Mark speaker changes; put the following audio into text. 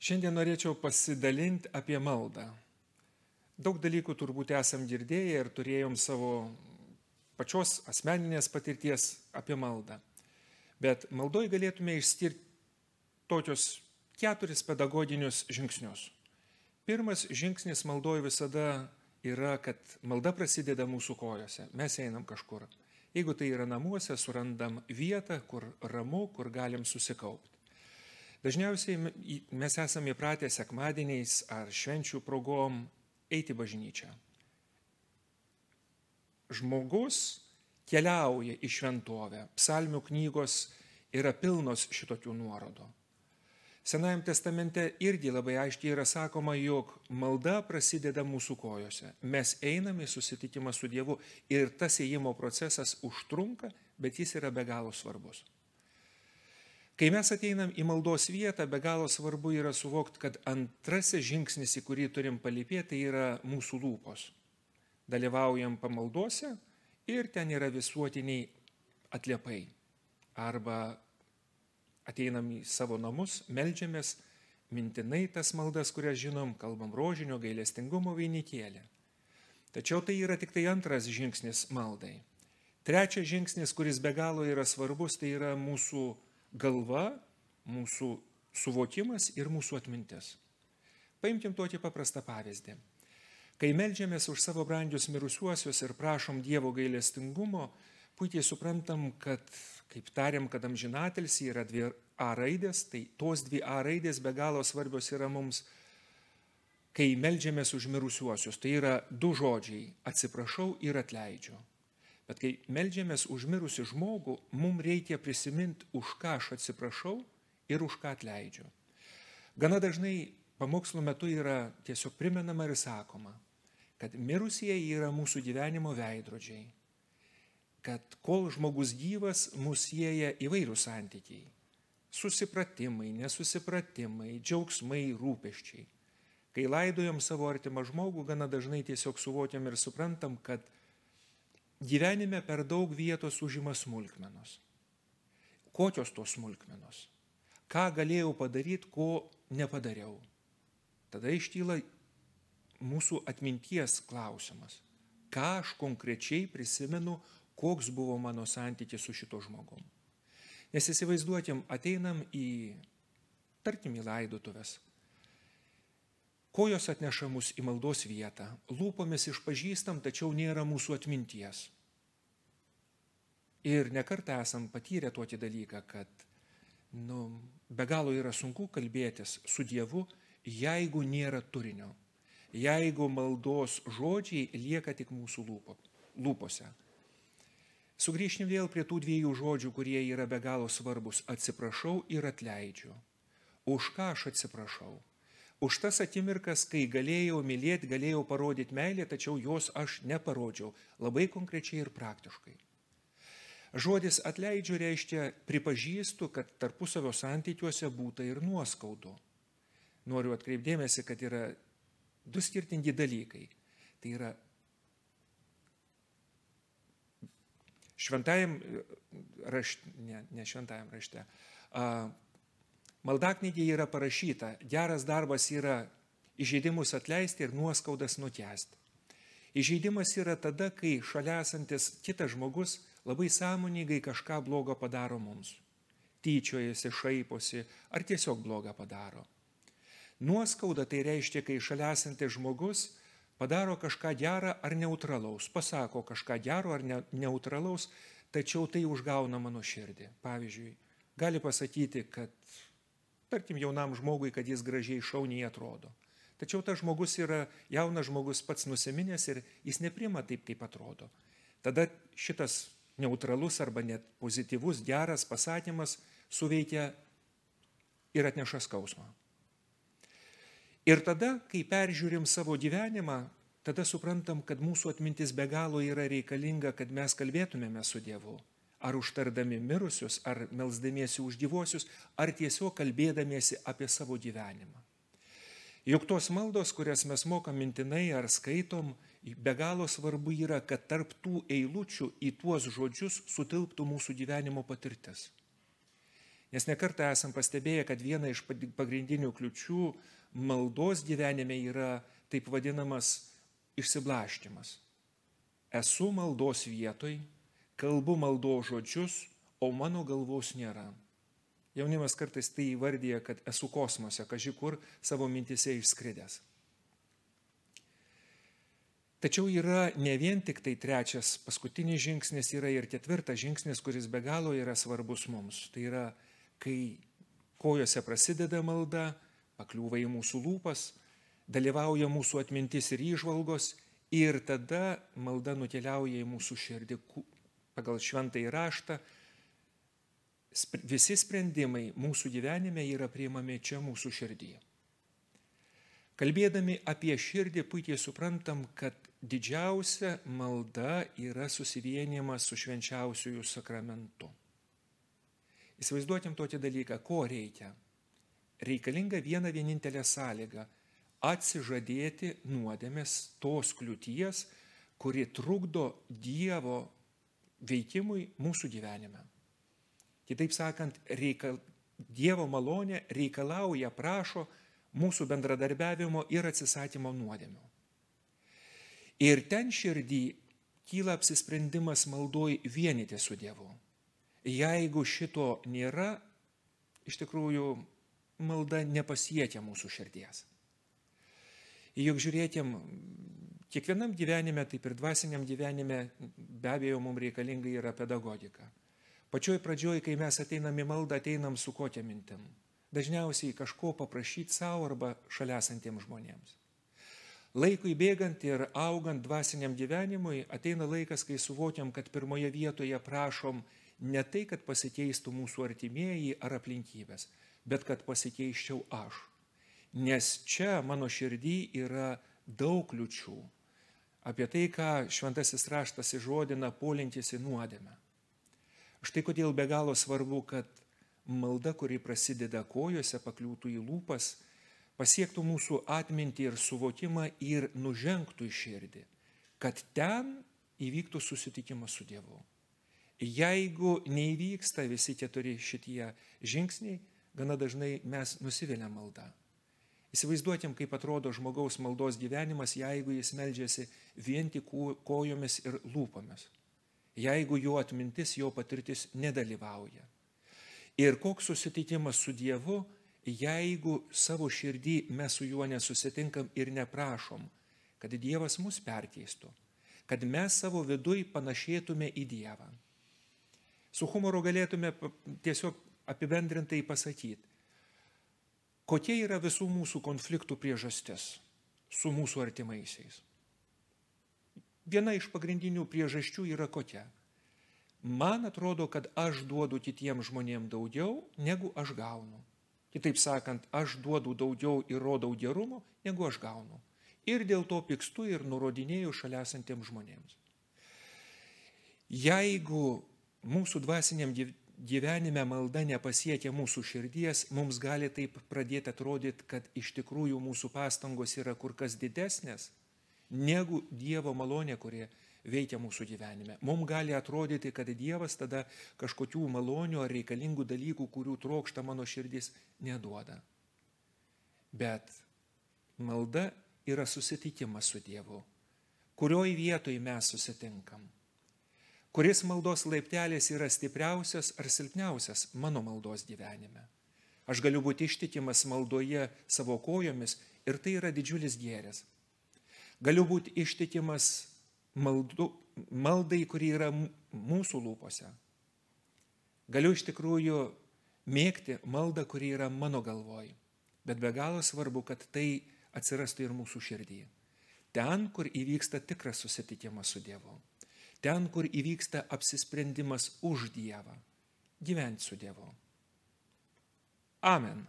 Speaker 1: Šiandien norėčiau pasidalinti apie maldą. Daug dalykų turbūt esam girdėję ir turėjom savo pačios asmeninės patirties apie maldą. Bet maldoj galėtume išskirti tokius keturis pedagoginius žingsnius. Pirmas žingsnis maldoj visada yra, kad malda prasideda mūsų kojose. Mes einam kažkur. Jeigu tai yra namuose, surandam vietą, kur ramu, kur galim susikaupti. Dažniausiai mes esame įpratę sekmadieniais ar švenčių progom eiti bažnyčią. Žmogus keliauja į šventovę. Psalmių knygos yra pilnos šitokių nuorodų. Senajame testamente irgi labai aiškiai yra sakoma, jog malda prasideda mūsų kojose. Mes einame į susitikimą su Dievu ir tas ėjimo procesas užtrunka, bet jis yra be galo svarbus. Kai mes ateinam į maldos vietą, be galo svarbu yra suvokti, kad antrasis žingsnis, į kurį turim palipėti, tai yra mūsų lūpos. Dalyvaujam pamaldose ir ten yra visuotiniai atliepai. Arba ateinam į savo namus, melžiamės mintinai tas maldas, kurias žinom, kalbam rožinio gailestingumo vainikėlė. Tačiau tai yra tik tai antras žingsnis maldai. Trečias žingsnis, kuris be galo yra svarbus, tai yra mūsų galva, mūsų suvokimas ir mūsų atmintis. Paimkim tokį paprastą pavyzdį. Kai melžiamės už savo brandžius mirusiuosius ir prašom Dievo gailestingumo, puikiai suprantam, kad, kaip tariam, kad amžinatelis yra dvi A raidės, tai tos dvi A raidės be galo svarbios yra mums, kai melžiamės už mirusiuosius. Tai yra du žodžiai - atsiprašau ir atleidžiu. Bet kai melžiamės užmirusi žmogų, mums reikia prisiminti, už ką aš atsiprašau ir už ką atleidžiu. Gana dažnai pamokslų metu yra tiesiog primenama ir sakoma, kad mirusieji yra mūsų gyvenimo veidrodžiai, kad kol žmogus gyvas, mus sieja įvairūs santykiai - susipratimai, nesusipratimai, džiaugsmai, rūpeščiai. Kai laidojam savo artimą žmogų, gana dažnai tiesiog suvokiam ir suprantam, kad gyvenime per daug vietos užima smulkmenos. Kokios tos smulkmenos? Ką galėjau padaryti, ko nepadariau? Tada iškyla mūsų atminties klausimas. Ką aš konkrečiai prisimenu, koks buvo mano santykis su šito žmogum. Nes įsivaizduotim, ateinam į, tarkim, į laidotuvės, Kojos atneša mus į maldos vietą, lūpomis išpažįstam, tačiau nėra mūsų atminties. Ir nekartą esam patyrę tokį dalyką, kad nu, be galo yra sunku kalbėtis su Dievu, jeigu nėra turinio, jeigu maldos žodžiai lieka tik mūsų lūpo, lūpose. Sugrįžtim vėl prie tų dviejų žodžių, kurie yra be galo svarbus - atsiprašau ir atleidžiu. Už ką aš atsiprašau? Už tas akimirkas, kai galėjau mylėti, galėjau parodyti meilę, tačiau jos aš neparodžiau labai konkrečiai ir praktiškai. Žodis atleidžiu reiškia pripažįstu, kad tarpusavio santykiuose būta ir nuoskaudų. Noriu atkreipdėmėsi, kad yra du skirtingi dalykai. Tai yra šventajam rašte, ne, ne šventajam rašte, Maldaknygėje yra parašyta, geras darbas yra įžeidimus atleisti ir nuoskaudas nukesti. Įžeidimas yra tada, kai šalia esantis kitas žmogus labai sąmoningai kažką blogo padaro mums. Tyčiojasi, šaiposi ar tiesiog blogą padaro. Nuoskauda tai reiškia, kai šalia esantis žmogus padaro kažką gerą ar neutralaus, pasako kažką gero ar ne, neutralaus, tačiau tai užgauna mano širdį. Pavyzdžiui, gali pasakyti, kad tarkim jaunam žmogui, kad jis gražiai šauniai atrodo. Tačiau tas žmogus yra jaunas žmogus pats nusiminęs ir jis neprima taip, kaip atrodo. Tada šitas neutralus arba net pozityvus, geras pasakymas suveikia ir atneša skausmą. Ir tada, kai peržiūrim savo gyvenimą, tada suprantam, kad mūsų atmintis be galo yra reikalinga, kad mes kalbėtumėme su Dievu ar užtardami mirusius, ar melzdamiesi už gyvuosius, ar tiesiog kalbėdamiesi apie savo gyvenimą. Juk tos maldos, kurias mes mokam mintinai ar skaitom, be galo svarbu yra, kad tarp tų eilučių į tuos žodžius sutilptų mūsų gyvenimo patirtis. Nes nekartą esam pastebėję, kad viena iš pagrindinių kliučių maldos gyvenime yra taip vadinamas išsiblaškimas. Esu maldos vietoj, kalbu maldos žodžius, o mano galvos nėra. Jaunimas kartais tai įvardyja, kad esu kosmose, kažkur savo mintise išskridęs. Tačiau yra ne vien tik tai trečias, paskutinis žingsnis, yra ir ketvirtas žingsnis, kuris be galo yra svarbus mums. Tai yra, kai kojose prasideda malda, pakliūva į mūsų lūpas, dalyvauja mūsų atmintis ir įžvalgos ir tada malda nukeliauja į mūsų širdį pagal šventą įraštą, visi sprendimai mūsų gyvenime yra priimami čia mūsų širdyje. Kalbėdami apie širdį puikiai suprantam, kad didžiausia malda yra susivienimas su švenčiausiųjų sakramentu. Įsivaizduokim tokį dalyką, ko reikia. Reikalinga viena vienintelė sąlyga - atsižadėti nuodėmės tos kliūties, kuri trukdo Dievo veikimui mūsų gyvenime. Kitaip sakant, reikal, Dievo malonė reikalauja, prašo mūsų bendradarbiavimo ir atsisakymo nuodėmių. Ir ten širdį kyla apsisprendimas maldoj vienyti su Dievu. Jeigu šito nėra, iš tikrųjų malda nepasiekia mūsų širdies. Juk žiūrėtėm, kiekvienam gyvenime, taip ir dvasiniam gyvenime, be abejo, mums reikalinga yra pedagogika. Pačioj pradžioj, kai mes ateinam į maldą, ateinam su kokia mintim. Dažniausiai kažko paprašyti savo arba šalia esantiems žmonėms. Laikui bėgant ir augant dvasiniam gyvenimui ateina laikas, kai suvokiam, kad pirmoje vietoje prašom ne tai, kad pasikeistų mūsų artimieji ar aplinkybės, bet kad pasikeiščiau aš. Nes čia mano širdį yra daug kliučių. Apie tai, ką šventasis raštas įžodina polinkis į nuodėmę. Štai kodėl be galo svarbu, kad malda, kuri prasideda kojose, pakliūtų į lūpas, pasiektų mūsų atmintį ir suvokimą ir nužengtų į širdį, kad ten įvyktų susitikimas su Dievu. Jeigu neįvyksta visi keturi šitie žingsniai, gana dažnai mes nusiviliam maldą. Įsivaizduokim, kaip atrodo žmogaus maldos gyvenimas, jeigu jis meldžiasi vien tik kojomis ir lūpomis jeigu jo atmintis, jo patirtis nedalyvauja. Ir koks susitikimas su Dievu, jeigu savo širdį mes su juo nesusitinkam ir neprašom, kad Dievas mus perkeistų, kad mes savo viduj panašėtume į Dievą. Su humoru galėtume tiesiog apibendrintai pasakyti, kokia yra visų mūsų konfliktų priežastis su mūsų artimaisiais. Viena iš pagrindinių priežasčių yra kokia. Man atrodo, kad aš duodu kitiems žmonėms daugiau, negu aš gaunu. Kitaip sakant, aš duodu daugiau ir rodau gerumo, negu aš gaunu. Ir dėl to pikstu ir nurodinėjau šalia esantiems žmonėms. Jeigu mūsų dvasiniam gyvenime malda nepasiekia mūsų širdies, mums gali taip pradėti atrodyti, kad iš tikrųjų mūsų pastangos yra kur kas didesnės negu Dievo malonė, kurie veikia mūsų gyvenime. Mums gali atrodyti, kad Dievas tada kažkokių malonių ar reikalingų dalykų, kurių trokšta mano širdis, neduoda. Bet malda yra susitikimas su Dievu. Kurioj vietoj mes susitinkam? Kuris maldos laiptelis yra stipriausias ar silpniausias mano maldos gyvenime? Aš galiu būti ištikimas maldoje savo kojomis ir tai yra didžiulis gėris. Galiu būti ištikimas maldu, maldai, kuri yra mūsų lūpose. Galiu iš tikrųjų mėgti maldą, kuri yra mano galvoj. Bet be galo svarbu, kad tai atsirastų ir mūsų širdyje. Ten, kur įvyksta tikras susitikimas su Dievu. Ten, kur įvyksta apsisprendimas už Dievą. Gyventi su Dievu. Amen.